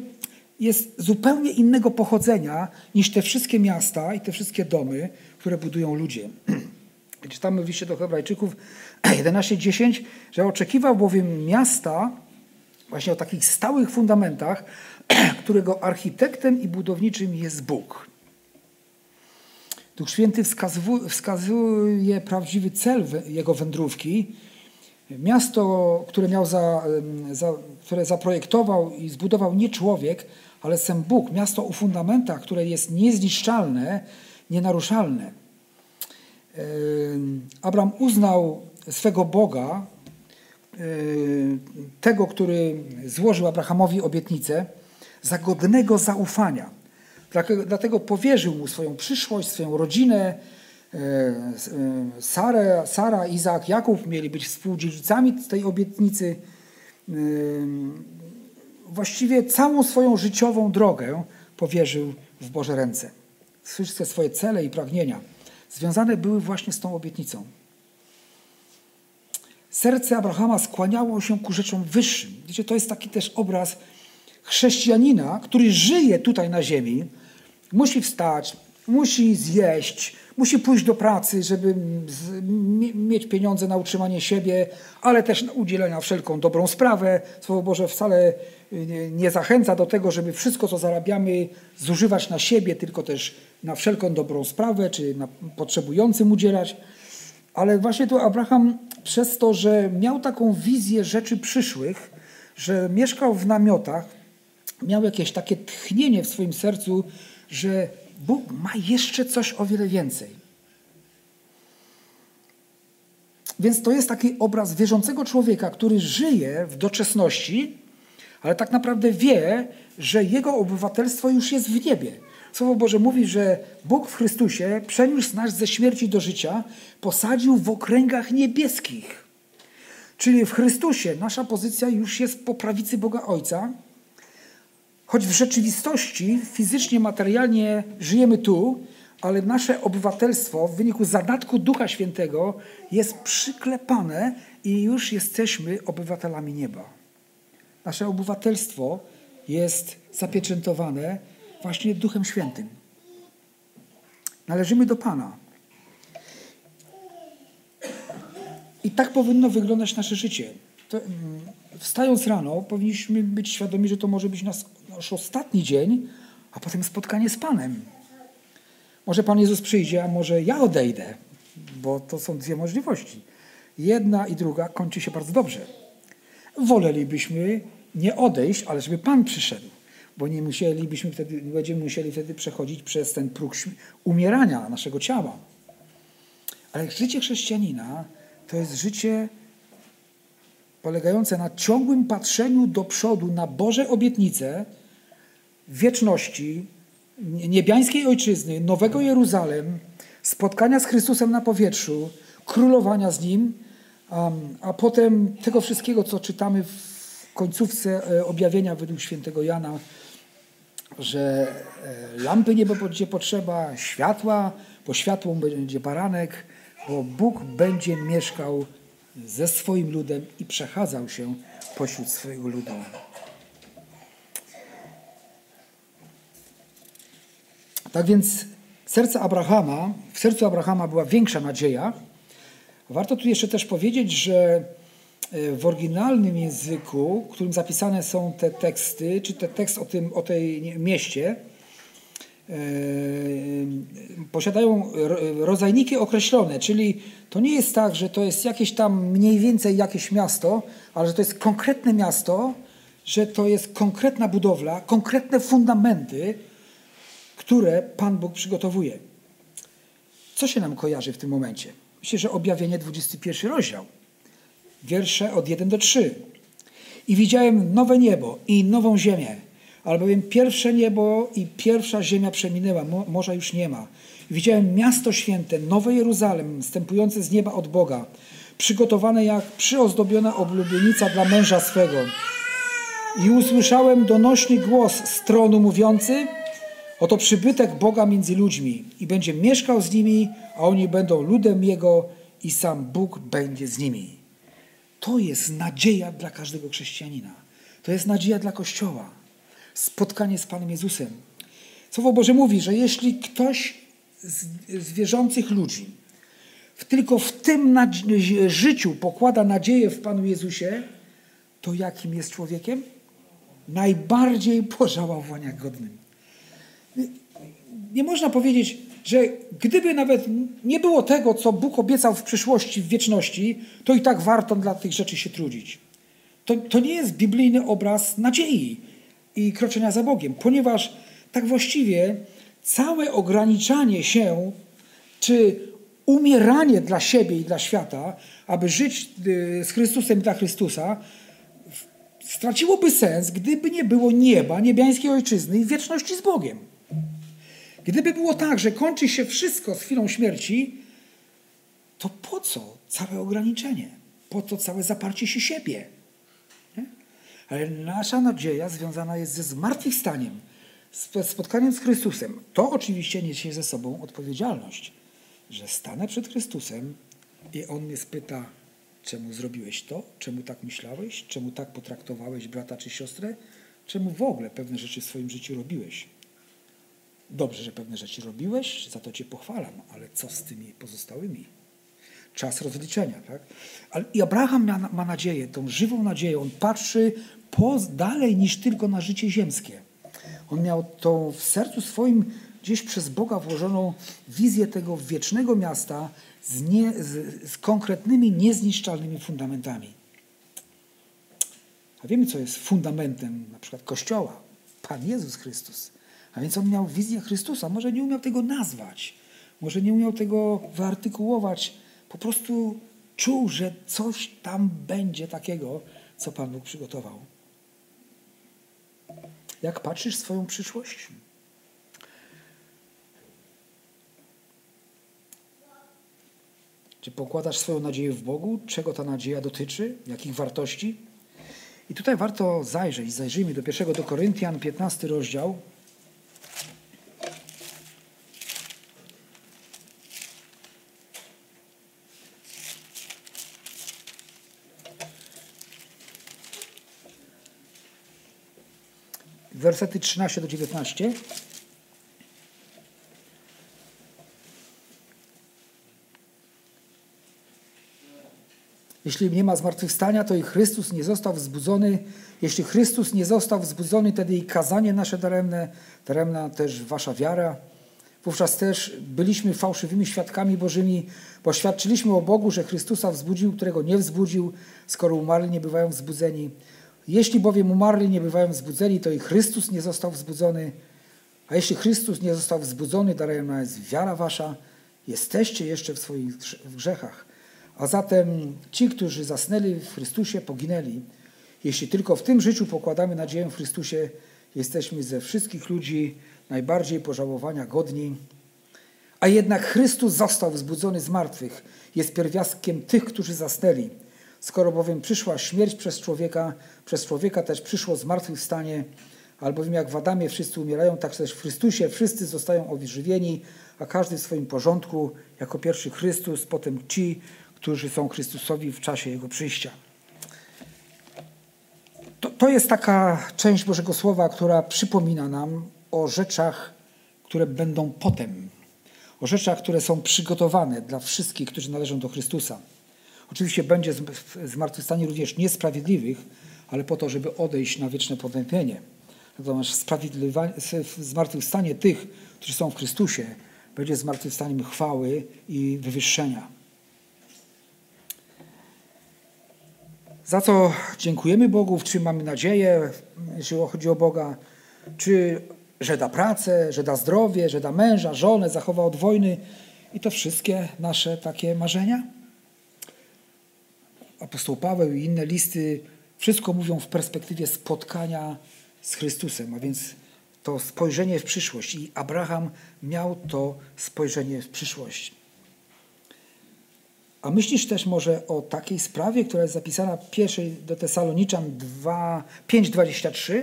jest zupełnie innego pochodzenia niż te wszystkie miasta i te wszystkie domy, które budują ludzie. Czytamy w liście do Hebrajczyków 11:10, że oczekiwał bowiem miasta właśnie o takich stałych fundamentach, którego architektem i budowniczym jest Bóg. Duch Święty wskazuje prawdziwy cel jego wędrówki. Miasto, które, miał za, za, które zaprojektował i zbudował nie człowiek, ale sam Bóg. Miasto o fundamentach, które jest niezniszczalne, nienaruszalne. Abraham uznał swego Boga, tego, który złożył Abrahamowi obietnicę, za godnego zaufania. Dlatego powierzył mu swoją przyszłość, swoją rodzinę. E, e, Sara, Sara Izaak, Jakub mieli być współdziedzicami tej obietnicy. E, właściwie całą swoją życiową drogę powierzył w Boże ręce. Wszystkie swoje cele i pragnienia związane były właśnie z tą obietnicą. Serce Abrahama skłaniało się ku rzeczom wyższym. Wiecie, to jest taki też obraz chrześcijanina, który żyje tutaj na ziemi, musi wstać, musi zjeść, musi pójść do pracy, żeby mieć pieniądze na utrzymanie siebie, ale też na udzielenia wszelką dobrą sprawę. Słowo Boże wcale y, nie zachęca do tego, żeby wszystko, co zarabiamy, zużywać na siebie, tylko też na wszelką dobrą sprawę, czy na potrzebującym udzielać. Ale właśnie tu Abraham przez to, że miał taką wizję rzeczy przyszłych, że mieszkał w namiotach, miał jakieś takie tchnienie w swoim sercu, że Bóg ma jeszcze coś o wiele więcej. Więc to jest taki obraz wierzącego człowieka, który żyje w doczesności, ale tak naprawdę wie, że jego obywatelstwo już jest w niebie. Słowo Boże mówi, że Bóg w Chrystusie przeniósł nas ze śmierci do życia, posadził w okręgach niebieskich. Czyli w Chrystusie nasza pozycja już jest po prawicy Boga Ojca, choć w rzeczywistości, fizycznie, materialnie żyjemy tu, ale nasze obywatelstwo w wyniku zadatku Ducha Świętego jest przyklepane i już jesteśmy obywatelami nieba. Nasze obywatelstwo jest zapieczętowane właśnie Duchem Świętym. Należymy do Pana. I tak powinno wyglądać nasze życie. To, mm, wstając rano, powinniśmy być świadomi, że to może być nasz, nasz ostatni dzień, a potem spotkanie z Panem. Może Pan Jezus przyjdzie, a może ja odejdę, bo to są dwie możliwości. Jedna i druga kończy się bardzo dobrze. Wolelibyśmy nie odejść, ale żeby Pan przyszedł bo nie musielibyśmy wtedy, będziemy musieli wtedy przechodzić przez ten próg umierania naszego ciała. Ale życie chrześcijanina to jest życie polegające na ciągłym patrzeniu do przodu na Boże obietnice wieczności, niebiańskiej ojczyzny, Nowego Jeruzalem, spotkania z Chrystusem na powietrzu, królowania z Nim, a potem tego wszystkiego, co czytamy w końcówce e, objawienia według świętego Jana, że e, lampy nie będzie potrzeba, światła, bo światłą będzie baranek, bo Bóg będzie mieszkał ze swoim ludem i przechadzał się pośród swojego ludu. Tak więc serce Abrahama, w sercu Abrahama była większa nadzieja, Warto tu jeszcze też powiedzieć, że w oryginalnym języku, w którym zapisane są te teksty, czy ten tekst o, tym, o tej mieście, e, posiadają rodzajniki określone, czyli to nie jest tak, że to jest jakieś tam mniej więcej jakieś miasto, ale że to jest konkretne miasto, że to jest konkretna budowla, konkretne fundamenty, które Pan Bóg przygotowuje. Co się nam kojarzy w tym momencie? Myślę, że objawienie 21 rozdział, wiersze od 1 do 3. I widziałem nowe niebo i nową ziemię, albowiem pierwsze niebo i pierwsza ziemia przeminęła, morza już nie ma. Widziałem miasto święte, nowe Jeruzalem, wstępujące z nieba od Boga, przygotowane jak przyozdobiona oblubienica dla męża swego. I usłyszałem donośny głos z tronu mówiący, Oto przybytek Boga między ludźmi i będzie mieszkał z nimi, a oni będą ludem Jego i sam Bóg będzie z nimi. To jest nadzieja dla każdego chrześcijanina. To jest nadzieja dla Kościoła. Spotkanie z Panem Jezusem. Słowo Boże mówi, że jeśli ktoś z, z wierzących ludzi tylko w tym życiu pokłada nadzieję w Panu Jezusie, to jakim jest człowiekiem? Najbardziej pożałowania godnym nie można powiedzieć, że gdyby nawet nie było tego, co Bóg obiecał w przyszłości, w wieczności, to i tak warto dla tych rzeczy się trudzić. To, to nie jest biblijny obraz nadziei i kroczenia za Bogiem, ponieważ tak właściwie całe ograniczanie się, czy umieranie dla siebie i dla świata, aby żyć y, z Chrystusem i dla Chrystusa, straciłoby sens, gdyby nie było nieba, niebiańskiej ojczyzny i wieczności z Bogiem. Gdyby było tak, że kończy się wszystko z chwilą śmierci, to po co całe ograniczenie? Po co całe zaparcie się siebie? Ale nasza nadzieja związana jest ze zmartwychwstaniem, z spotkaniem z Chrystusem. To oczywiście niesie ze sobą odpowiedzialność, że stanę przed Chrystusem i On mnie spyta, czemu zrobiłeś to, czemu tak myślałeś, czemu tak potraktowałeś brata czy siostrę, czemu w ogóle pewne rzeczy w swoim życiu robiłeś. Dobrze, że pewne rzeczy robiłeś, za to Cię pochwalam, ale co z tymi pozostałymi? Czas rozliczenia, tak? Ale I Abraham ma, ma nadzieję, tą żywą nadzieję. On patrzy po, dalej niż tylko na życie ziemskie. On miał tą w sercu swoim gdzieś przez Boga włożoną wizję tego wiecznego miasta z, nie, z, z konkretnymi, niezniszczalnymi fundamentami. A wiemy, co jest fundamentem na przykład Kościoła. Pan Jezus Chrystus. A więc on miał wizję Chrystusa. Może nie umiał tego nazwać, może nie umiał tego wyartykułować. Po prostu czuł, że coś tam będzie takiego, co Pan Bóg przygotował. Jak patrzysz swoją przyszłość? Czy pokładasz swoją nadzieję w Bogu? Czego ta nadzieja dotyczy? Jakich wartości? I tutaj warto zajrzeć. Zajrzyjmy do pierwszego do Koryntian, 15 rozdział. Wersety 13 do 19. Jeśli nie ma zmartwychwstania, to i Chrystus nie został wzbudzony. Jeśli Chrystus nie został wzbudzony, wtedy i kazanie nasze daremne, daremna też wasza wiara. Wówczas też byliśmy fałszywymi świadkami Bożymi, bo świadczyliśmy o Bogu, że Chrystusa wzbudził, którego nie wzbudził, skoro umarli nie bywają wzbudzeni. Jeśli bowiem umarli nie bywają wzbudzeni, to i Chrystus nie został wzbudzony. A jeśli Chrystus nie został wzbudzony, daremna jest wiara wasza, jesteście jeszcze w swoich grzechach. A zatem ci, którzy zasnęli w Chrystusie, poginęli. Jeśli tylko w tym życiu pokładamy nadzieję w Chrystusie, jesteśmy ze wszystkich ludzi najbardziej pożałowania godni. A jednak Chrystus został wzbudzony z martwych, jest pierwiastkiem tych, którzy zasnęli. Skoro bowiem przyszła śmierć przez człowieka, przez człowieka też przyszło zmartwychwstanie, albowiem jak w Adamie wszyscy umierają, tak też w Chrystusie wszyscy zostają ożywieni, a każdy w swoim porządku, jako pierwszy Chrystus, potem ci, którzy są Chrystusowi w czasie Jego przyjścia. To, to jest taka część Bożego Słowa, która przypomina nam o rzeczach, które będą potem, o rzeczach, które są przygotowane dla wszystkich, którzy należą do Chrystusa. Oczywiście będzie zmartwychwstanie również niesprawiedliwych, ale po to, żeby odejść na wieczne potępienie. Natomiast zmartwychwstanie tych, którzy są w Chrystusie, będzie zmartwychwstaniem chwały i wywyższenia. Za co dziękujemy Bogu, w czym mamy nadzieję, jeśli chodzi o Boga, czy że da pracę, że da zdrowie, że da męża, żonę, zachowa od wojny i to wszystkie nasze takie marzenia? Apostoł Paweł i inne listy wszystko mówią w perspektywie spotkania z Chrystusem, a więc to spojrzenie w przyszłość. I Abraham miał to spojrzenie w przyszłość. A myślisz też może o takiej sprawie, która jest zapisana pierwszej do Tesaloniczan 5:23?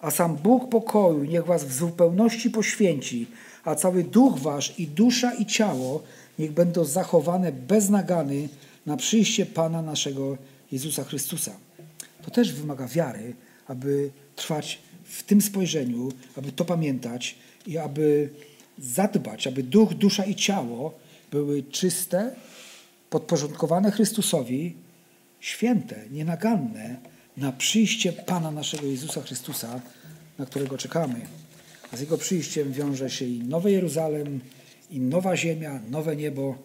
A sam Bóg pokoju niech was w zupełności poświęci, a cały duch wasz i dusza i ciało niech będą zachowane bez nagany na przyjście Pana naszego Jezusa Chrystusa. To też wymaga wiary, aby trwać w tym spojrzeniu, aby to pamiętać i aby zadbać, aby duch, dusza i ciało były czyste, podporządkowane Chrystusowi, święte, nienaganne na przyjście Pana naszego Jezusa Chrystusa, na którego czekamy. A z Jego przyjściem wiąże się i Nowy Jeruzalem, i nowa ziemia, nowe niebo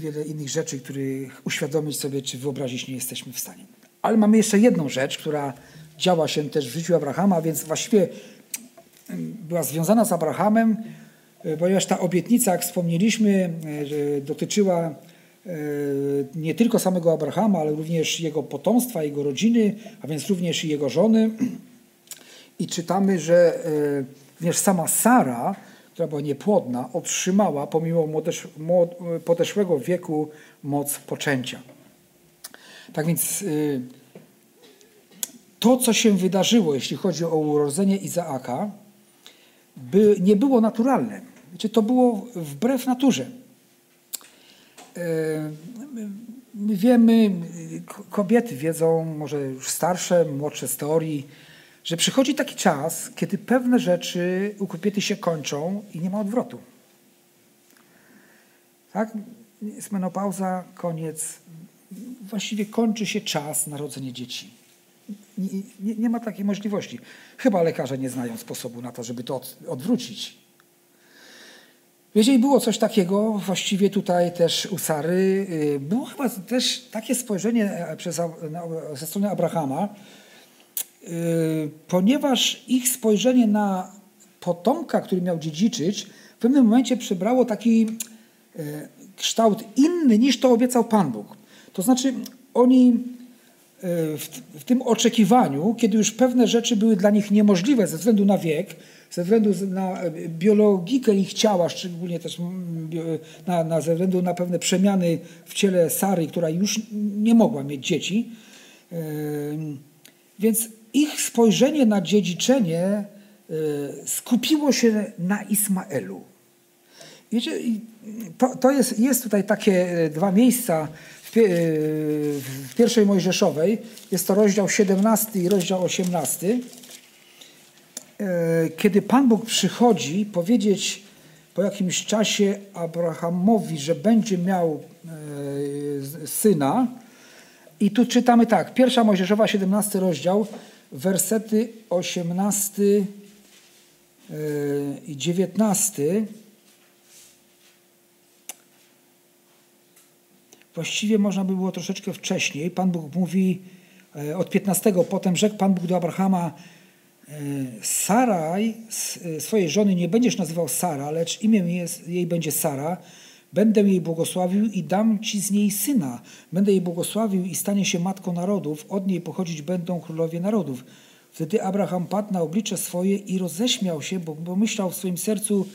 wiele innych rzeczy, których uświadomić sobie, czy wyobrazić nie jesteśmy w stanie. Ale mamy jeszcze jedną rzecz, która działa się też w życiu Abrahama, więc właściwie była związana z Abrahamem, e, ponieważ ta obietnica, jak wspomnieliśmy, e, dotyczyła e, nie tylko samego Abrahama, ale również jego potomstwa, jego rodziny, a więc również i jego żony. I czytamy, że również sama Sara, która była niepłodna, otrzymała pomimo podeszłego wieku moc poczęcia. Tak więc y, to, co się wydarzyło, jeśli chodzi o urodzenie Izaaka, by, nie było naturalne. Wiecie, to było wbrew naturze. Y, my wiemy, kobiety wiedzą, może już starsze, młodsze z teorii, że przychodzi taki czas, kiedy pewne rzeczy u kobiety się kończą i nie ma odwrotu. Tak? Jest menopauza, koniec, właściwie kończy się czas narodzenia dzieci. Nie, nie, nie, ma takiej możliwości. Chyba lekarze nie znają sposobu na to, żeby to od, odwrócić. Jeżeli było coś takiego, właściwie tutaj też u Sary, y, było chyba też takie spojrzenie e, przez, ze strony Abrahama, ponieważ ich spojrzenie na potomka, który miał dziedziczyć, w pewnym momencie przybrało taki e, kształt inny niż to obiecał Pan Bóg. To znaczy, oni e, w, tym oczekiwaniu, kiedy już pewne rzeczy były dla nich niemożliwe ze względu na wiek, ze względu na biologikę ich ciała, szczególnie też na, na, ze względu na pewne przemiany w ciele Sary, która już nie mogła mieć dzieci. Więc ich spojrzenie na dziedziczenie e, skupiło się na Ismaelu. Wiecie, to, to jest, jest tutaj takie dwa miejsca w pierwszej Mojżeszowej, jest to rozdział 17 i rozdział 18, e, kiedy Pan Bóg przychodzi powiedzieć po jakimś czasie Abrahamowi, że będzie miał syna. I tu czytamy tak, pierwsza Mojżeszowa, 17 rozdział, wersety 18 e, i 19. Właściwie można by było troszeczkę wcześniej. Pan Bóg mówi e, od 15. Potem rzekł Pan Bóg do Abrahama e, Saraj, swojej żony nie będziesz nazywał Sara, lecz imię jej będzie Sara. Będę jej błogosławił i dam ci z niej syna. Będę jej błogosławił i stanie się matką narodów. Od niej pochodzić będą królowie narodów. Wtedy Abraham padł na oblicze swoje i roześmiał się, bo pomyślał w swoim sercu,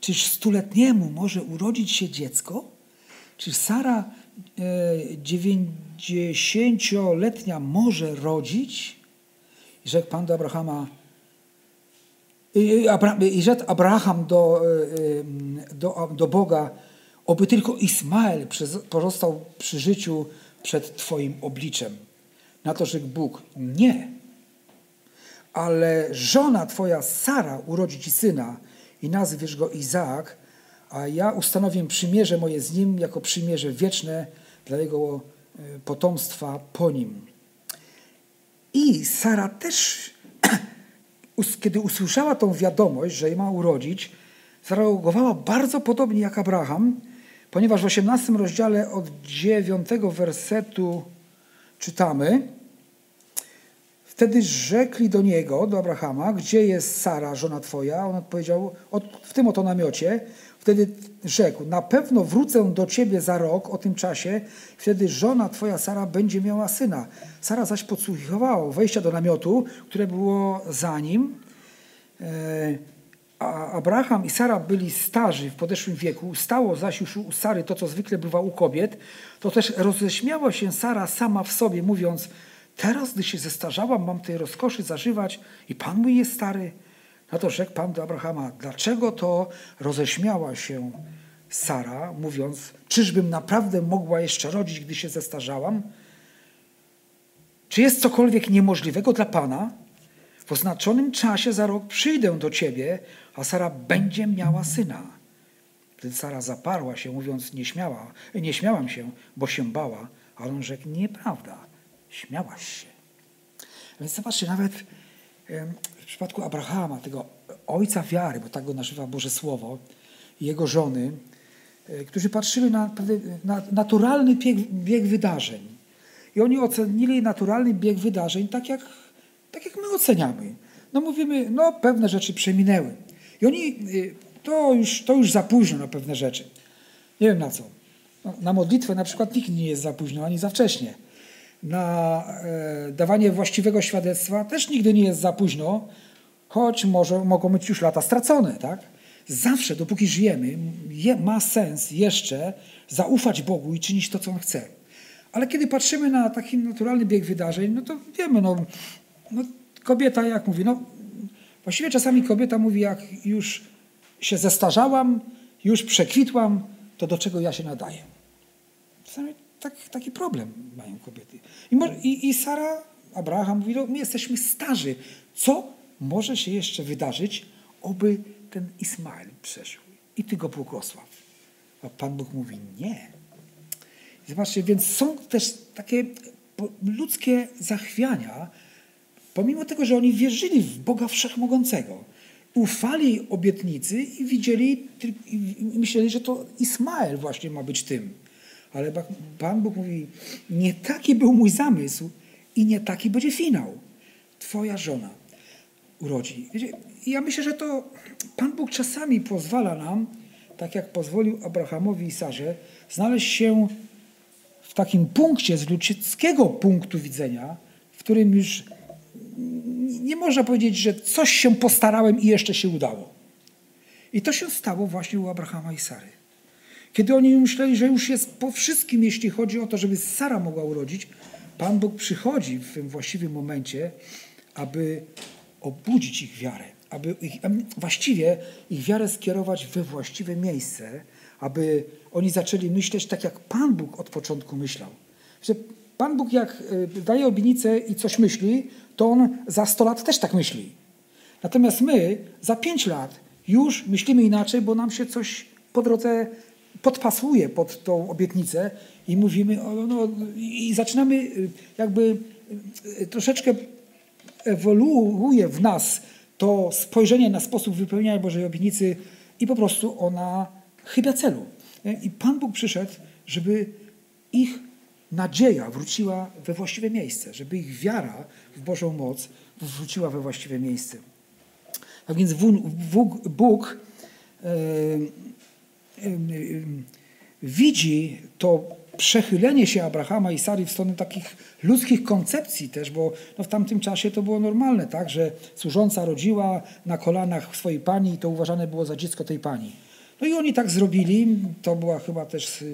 czyż stuletniemu może urodzić się dziecko? Czy Sara dziewięćdziesięcioletnia może rodzić? I rzekł Pan do Abrahama, i rzekł Abraham do, do, do Boga, oby tylko Ismael pozostał przy życiu przed Twoim obliczem. Na to rzekł Bóg, nie. Ale żona Twoja Sara urodzi Ci syna i nazwiesz go Izaak, a ja ustanowię przymierze moje z nim jako przymierze wieczne dla jego e, potomstwa po nim. I Sara też, kiedy usłyszała tą wiadomość, że ma urodzić, zareagowała bardzo podobnie jak Abraham, ponieważ w 18 rozdziale od 9 wersetu czytamy, Wtedy rzekli do niego, do Abrahama, gdzie jest Sara, żona twoja? On odpowiedział, w tym oto namiocie. Wtedy rzekł, na pewno wrócę do ciebie za rok o tym czasie, wtedy żona twoja Sara będzie miała syna. Sara zaś podsłuchiwała wejścia do namiotu, które było za nim. E, a Abraham i Sara byli starzy w podeszłym wieku, stało zaś już u Sary to, co zwykle bywa u kobiet, to też roześmiała się Sara sama w sobie, mówiąc, teraz, gdy się zestarzałam, mam tej rozkoszy zażywać i Pan mój jest stary. Na to rzekł Pan do Abrahama, dlaczego to roześmiała się Sara, mówiąc, czyżbym naprawdę mogła jeszcze rodzić, gdy się zestarzałam? Czy jest cokolwiek niemożliwego dla Pana? W oznaczonym czasie za rok przyjdę do ciebie, a Sara będzie miała syna. Wtedy Sara zaparła się, mówiąc, nie, śmiała, nie śmiałam się, bo się bała. Ale on rzekł, nieprawda, śmiałaś się. Więc zobaczcie, nawet w przypadku Abrahama, tego ojca wiary, bo tak go nazywa Boże Słowo, i jego żony, e, którzy patrzyli na, na naturalny bieg, bieg wydarzeń. I oni ocenili naturalny bieg wydarzeń tak jak, tak jak my oceniamy. No mówimy, no pewne rzeczy przeminęły. I oni, y, to już, to już za późno na pewne rzeczy. Nie wiem na co. No, na modlitwę na przykład nikt nie jest za późno, ani za wcześnie. Na e, dawanie właściwego świadectwa też nigdy nie jest za późno, choć może, mogą być już lata stracone. Tak? Zawsze, dopóki żyjemy, je, ma sens jeszcze zaufać Bogu i czynić to, co On chce. Ale kiedy patrzymy na taki naturalny bieg wydarzeń, no to wiemy, no, no kobieta, jak mówi, no właściwie czasami kobieta mówi, jak już się zestarzałam, już przekwitłam, to do czego ja się nadaję? Czasami tak, taki problem mają kobiety. I, i, I Sara, Abraham mówi, no my jesteśmy starzy. Co może się jeszcze wydarzyć, oby ten Ismael przeszł? I Ty go błogosław. A Pan Bóg mówi, nie. Zobaczcie, więc są też takie ludzkie zachwiania, pomimo tego, że oni wierzyli w Boga Wszechmogącego. Ufali obietnicy i widzieli, i myśleli, że to Ismael właśnie ma być tym. Ale Pan Bóg mówi, nie taki był mój zamysł i nie taki będzie finał. Twoja żona urodzi. Wiecie, ja myślę, że to Pan Bóg czasami pozwala nam, tak jak pozwolił Abrahamowi i Sarze, znaleźć się w takim punkcie z ludzkiego punktu widzenia, w którym już nie można powiedzieć, że coś się postarałem i jeszcze się udało. I to się stało właśnie u Abrahama i Sary. Kiedy oni myśleli, że już jest po wszystkim, jeśli chodzi o to, żeby Sara mogła urodzić, Pan Bóg przychodzi w tym właściwym momencie, aby obudzić ich wiarę, aby ich, właściwie ich wiarę skierować we właściwe miejsce, aby oni zaczęli myśleć tak, jak Pan Bóg od początku myślał. Że Pan Bóg jak y, daje obienicę i coś myśli, to On za 100 lat też tak myśli. Natomiast my za 5 lat już myślimy inaczej, bo nam się coś po drodze podpasuje pod tą obietnicę i mówimy, no, i zaczynamy y, jakby y, troszeczkę ewoluuje w nas to spojrzenie na sposób wypełniania Bożej obietnicy i po prostu ona chybia celu. I Pan Bóg przyszedł, żeby ich nadzieja wróciła we właściwe miejsce, żeby ich wiara w Bożą moc wróciła we właściwe miejsce. Tak więc Bóg, Bóg widzi to przechylenie się Abrahama i Sary w stronę takich ludzkich koncepcji też, bo no w tamtym czasie to było normalne, tak, że służąca rodziła na kolanach swojej pani i to uważane było za dziecko tej pani. No i oni tak zrobili, to była chyba też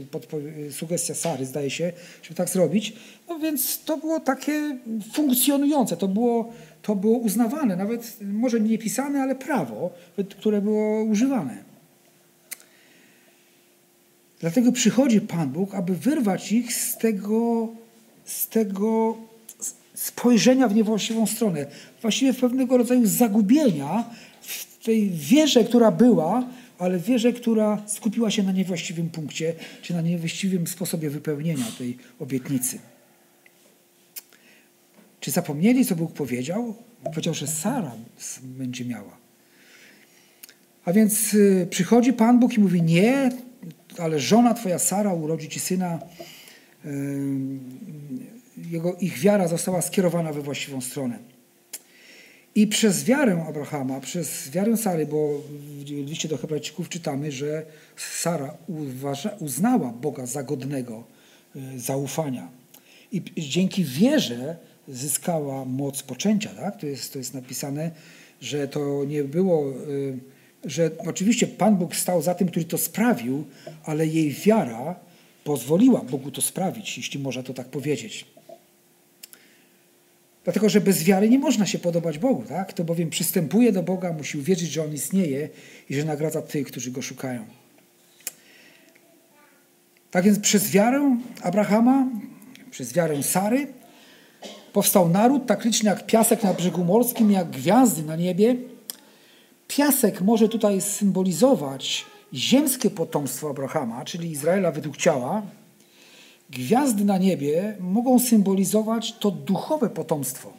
sugestia Sary, zdaje się, żeby tak zrobić. No więc to było takie funkcjonujące, to było, to było uznawane, nawet może nie pisane, ale prawo, które było używane. Dlatego przychodzi Pan Bóg, aby wyrwać ich z tego, z tego spojrzenia w niewłaściwą stronę. Właściwie w pewnego rodzaju zagubienia w tej wierze, która była, ale wierze, która skupiła się na niewłaściwym punkcie, czy na niewłaściwym sposobie wypełnienia tej obietnicy. Czy zapomnieli, co Bóg powiedział? Powiedział, że Sara będzie miała. A więc y, przychodzi Pan Bóg i mówi: Nie, ale żona Twoja Sara urodzi ci syna. Jego, ich wiara została skierowana we właściwą stronę. I przez wiarę Abrahama, przez wiarę Sary, bo w liście do Hebrajczyków czytamy, że Sara uważa, uznała Boga za godnego y, zaufania. I dzięki wierze zyskała moc poczęcia. Tak? To, jest, to jest napisane, że to nie było, y, że oczywiście Pan Bóg stał za tym, który to sprawił, ale jej wiara pozwoliła Bogu to sprawić, jeśli można to tak powiedzieć. Dlatego, że bez wiary nie można się podobać Bogu. Tak? Kto bowiem przystępuje do Boga, musi uwierzyć, że On istnieje i że nagradza tych, którzy Go szukają. Tak więc przez wiarę Abrahama, przez wiarę Sary, powstał naród tak liczny jak piasek na brzegu morskim, jak gwiazdy na niebie. Piasek może tutaj symbolizować ziemskie potomstwo Abrahama, czyli Izraela według ciała, Gwiazdy na niebie mogą symbolizować to duchowe potomstwo.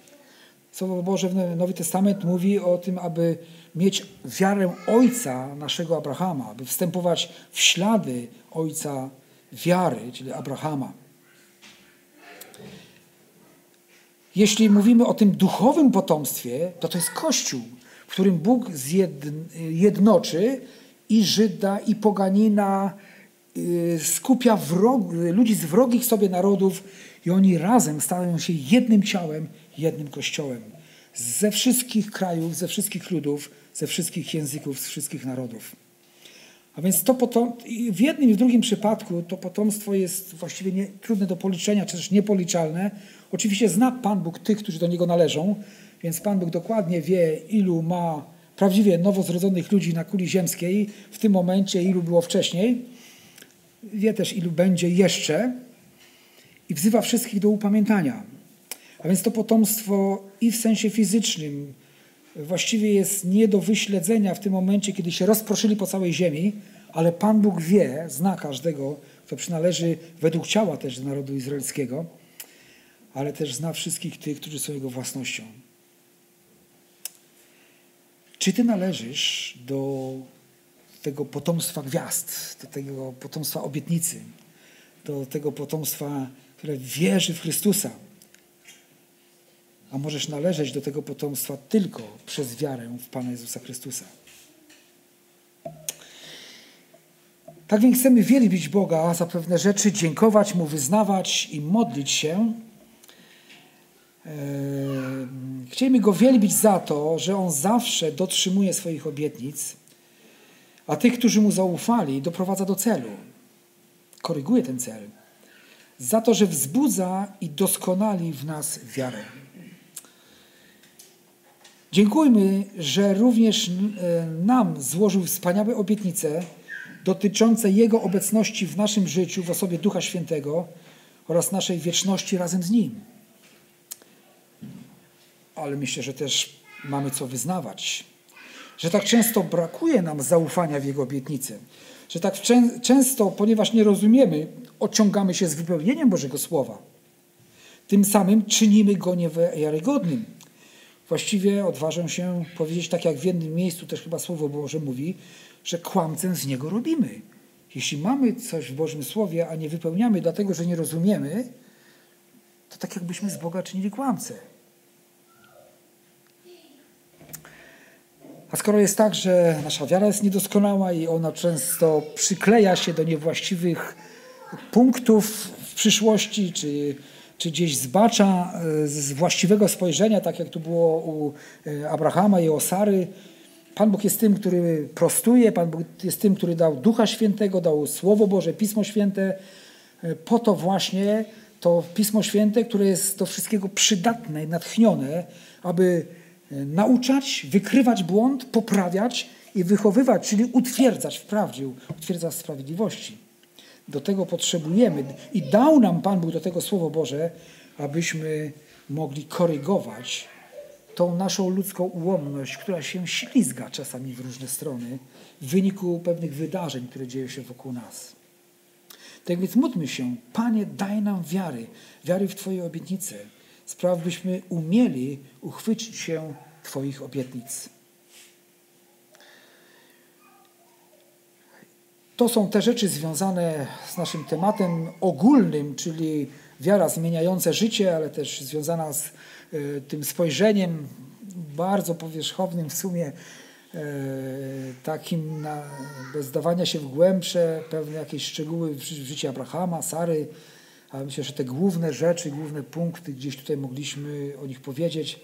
Słowo Boże w Nowy Testament mówi o tym, aby mieć wiarę ojca naszego Abrahama, aby wstępować w ślady ojca wiary, czyli Abrahama. Jeśli mówimy o tym duchowym potomstwie, to to jest Kościół, w którym Bóg zjednoczy i Żyda, i poganina, skupia wrog, ludzi z wrogich sobie narodów i oni razem stają się jednym ciałem, jednym kościołem. Ze wszystkich krajów, ze wszystkich ludów, ze wszystkich języków, z wszystkich narodów. A więc to potom, w jednym i w drugim przypadku to potomstwo jest właściwie nie, trudne do policzenia, czy też niepoliczalne. Oczywiście zna Pan Bóg tych, którzy do Niego należą, więc Pan Bóg dokładnie wie, ilu ma prawdziwie nowo zrodzonych ludzi na kuli ziemskiej w tym momencie, ilu było wcześniej wie też, ilu będzie jeszcze i wzywa wszystkich do upamiętania. A więc to potomstwo i w sensie fizycznym właściwie jest nie do wyśledzenia w tym momencie, kiedy się rozproszyli po całej ziemi, ale Pan Bóg wie, zna każdego, kto przynależy według ciała też do narodu izraelskiego, ale też zna wszystkich tych, którzy są Jego własnością. Czy Ty należysz do tego potomstwa gwiazd, do tego potomstwa obietnicy, do tego potomstwa, które wierzy w Chrystusa. A możesz należeć do tego potomstwa tylko przez wiarę w Pana Jezusa Chrystusa. Tak więc chcemy wielbić Boga za pewne rzeczy, dziękować Mu, wyznawać i modlić się. Eee, chcielibyśmy Go wielbić za to, że On zawsze dotrzymuje swoich obietnic a tych, którzy mu zaufali, doprowadza do celu. Koryguje ten cel. Za to, że wzbudza i doskonali w nas wiarę. Dziękujmy, że również e, nam złożył wspaniałe obietnice dotyczące Jego obecności w naszym życiu w osobie Ducha Świętego oraz naszej wieczności razem z Nim. Ale myślę, że też mamy co wyznawać że tak często brakuje nam zaufania w Jego obietnicy, że tak często, ponieważ nie rozumiemy, ociągamy się z wypełnieniem Bożego Słowa. Tym samym czynimy Go niewiarygodnym. Właściwie odważę się powiedzieć, tak jak w jednym miejscu też chyba Słowo Boże mówi, że kłamcę z Niego robimy. Jeśli mamy coś w Bożym Słowie, a nie wypełniamy dlatego, że nie rozumiemy, to tak jakbyśmy z Boga czynili kłamcę. A skoro jest tak, że nasza wiara jest niedoskonała i ona często przykleja się do niewłaściwych punktów w przyszłości, czy, czy gdzieś zbacza e, z właściwego spojrzenia, tak jak to było u e, Abrahama i Osary, Pan Bóg jest tym, który prostuje, Pan Bóg jest tym, który dał Ducha Świętego, dał Słowo Boże, Pismo Święte, e, po to właśnie to Pismo Święte, które jest do wszystkiego przydatne, natchnione, aby nauczać, wykrywać błąd, poprawiać i wychowywać, czyli utwierdzać w prawdzie, utwierdzać w sprawiedliwości. Do tego potrzebujemy i dał nam Pan Bóg do tego Słowo Boże, abyśmy mogli korygować tą naszą ludzką ułomność, która się ślizga czasami w różne strony w wyniku pewnych wydarzeń, które dzieją się wokół nas. Tak więc módlmy się, Panie, daj nam wiary, wiary w Twoje obietnice. Spraw, byśmy umieli uchwycić się Twoich obietnic. To są te rzeczy związane z naszym tematem ogólnym, czyli wiara zmieniająca życie, ale też związana z y, tym spojrzeniem bardzo powierzchownym w sumie, y, takim na, bez dawania się w głębsze, pewne jakieś szczegóły w życiu Abrahama, Sary, ale myślę, że te główne rzeczy, główne punkty gdzieś tutaj mogliśmy o nich powiedzieć.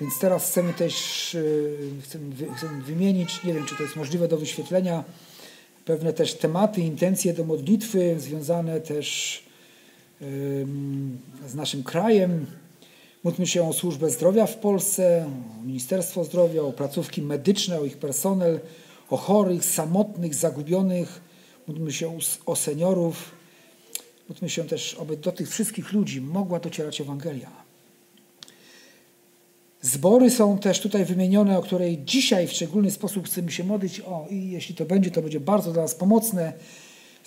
Więc teraz chcemy też y, chcemy, chcemy wymienić, nie wiem czy to jest możliwe do wyświetlenia, pewne też tematy, intencje do modlitwy związane też z naszym krajem. Módlmy się o służbę zdrowia w Polsce, o Ministerstwo Zdrowia, o placówki medyczne, o ich personel, o chorych, samotnych, zagubionych. Módlmy się o seniorów. Módlmy się też, aby do tych wszystkich ludzi mogła docierać Ewangelia. Zbory są też tutaj wymienione, o której dzisiaj w szczególny sposób chcemy się modlić. O, i jeśli to będzie, to będzie bardzo dla nas pomocne.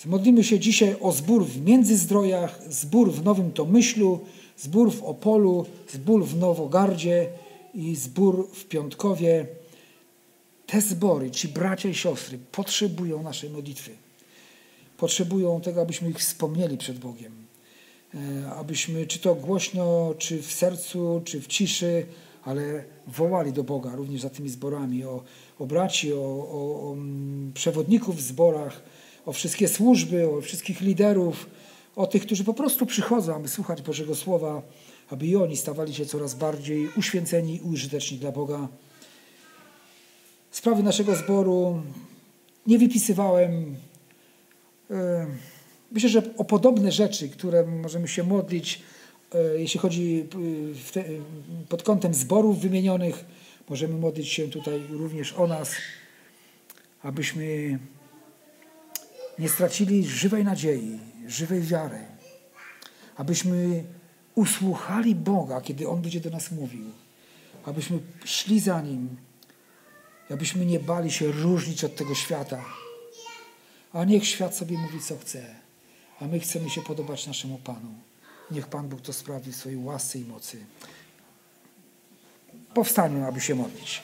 Modlimy się dzisiaj o zbór w Międzyzdrojach, zbór w Nowym Tomyślu, zbór w Opolu, zbór w Nowogardzie i zbór w Piątkowie. Te zbory, ci bracia i siostry potrzebują naszej modlitwy. Potrzebują tego, abyśmy ich wspomnieli przed Bogiem. E, abyśmy, czy to głośno, czy w sercu, czy w ciszy, ale wołali do Boga również za tymi zborami, o, o braci, o, o, o mm, przewodników w zborach, o wszystkie służby, o wszystkich liderów, o tych, którzy po prostu przychodzą, aby słuchać Bożego Słowa, aby i oni stawali się coraz bardziej uświęceni i użyteczni dla Boga. Sprawy naszego zboru nie wypisywałem. Myślę, że o podobne rzeczy, które możemy się modlić, E, jeśli chodzi e, pod kątem zborów wymienionych, możemy modlić się tutaj również o nas, abyśmy nie stracili żywej nadziei, żywej wiary, abyśmy usłuchali Boga, kiedy On będzie do nas mówił, abyśmy szli za Nim, abyśmy nie bali się różnić od tego świata. A niech świat sobie mówi, co chce, a my chcemy się podobać naszemu Panu. Niech Pan Bóg to sprawi w swojej łasce i mocy. Powstańmy, aby się modlić.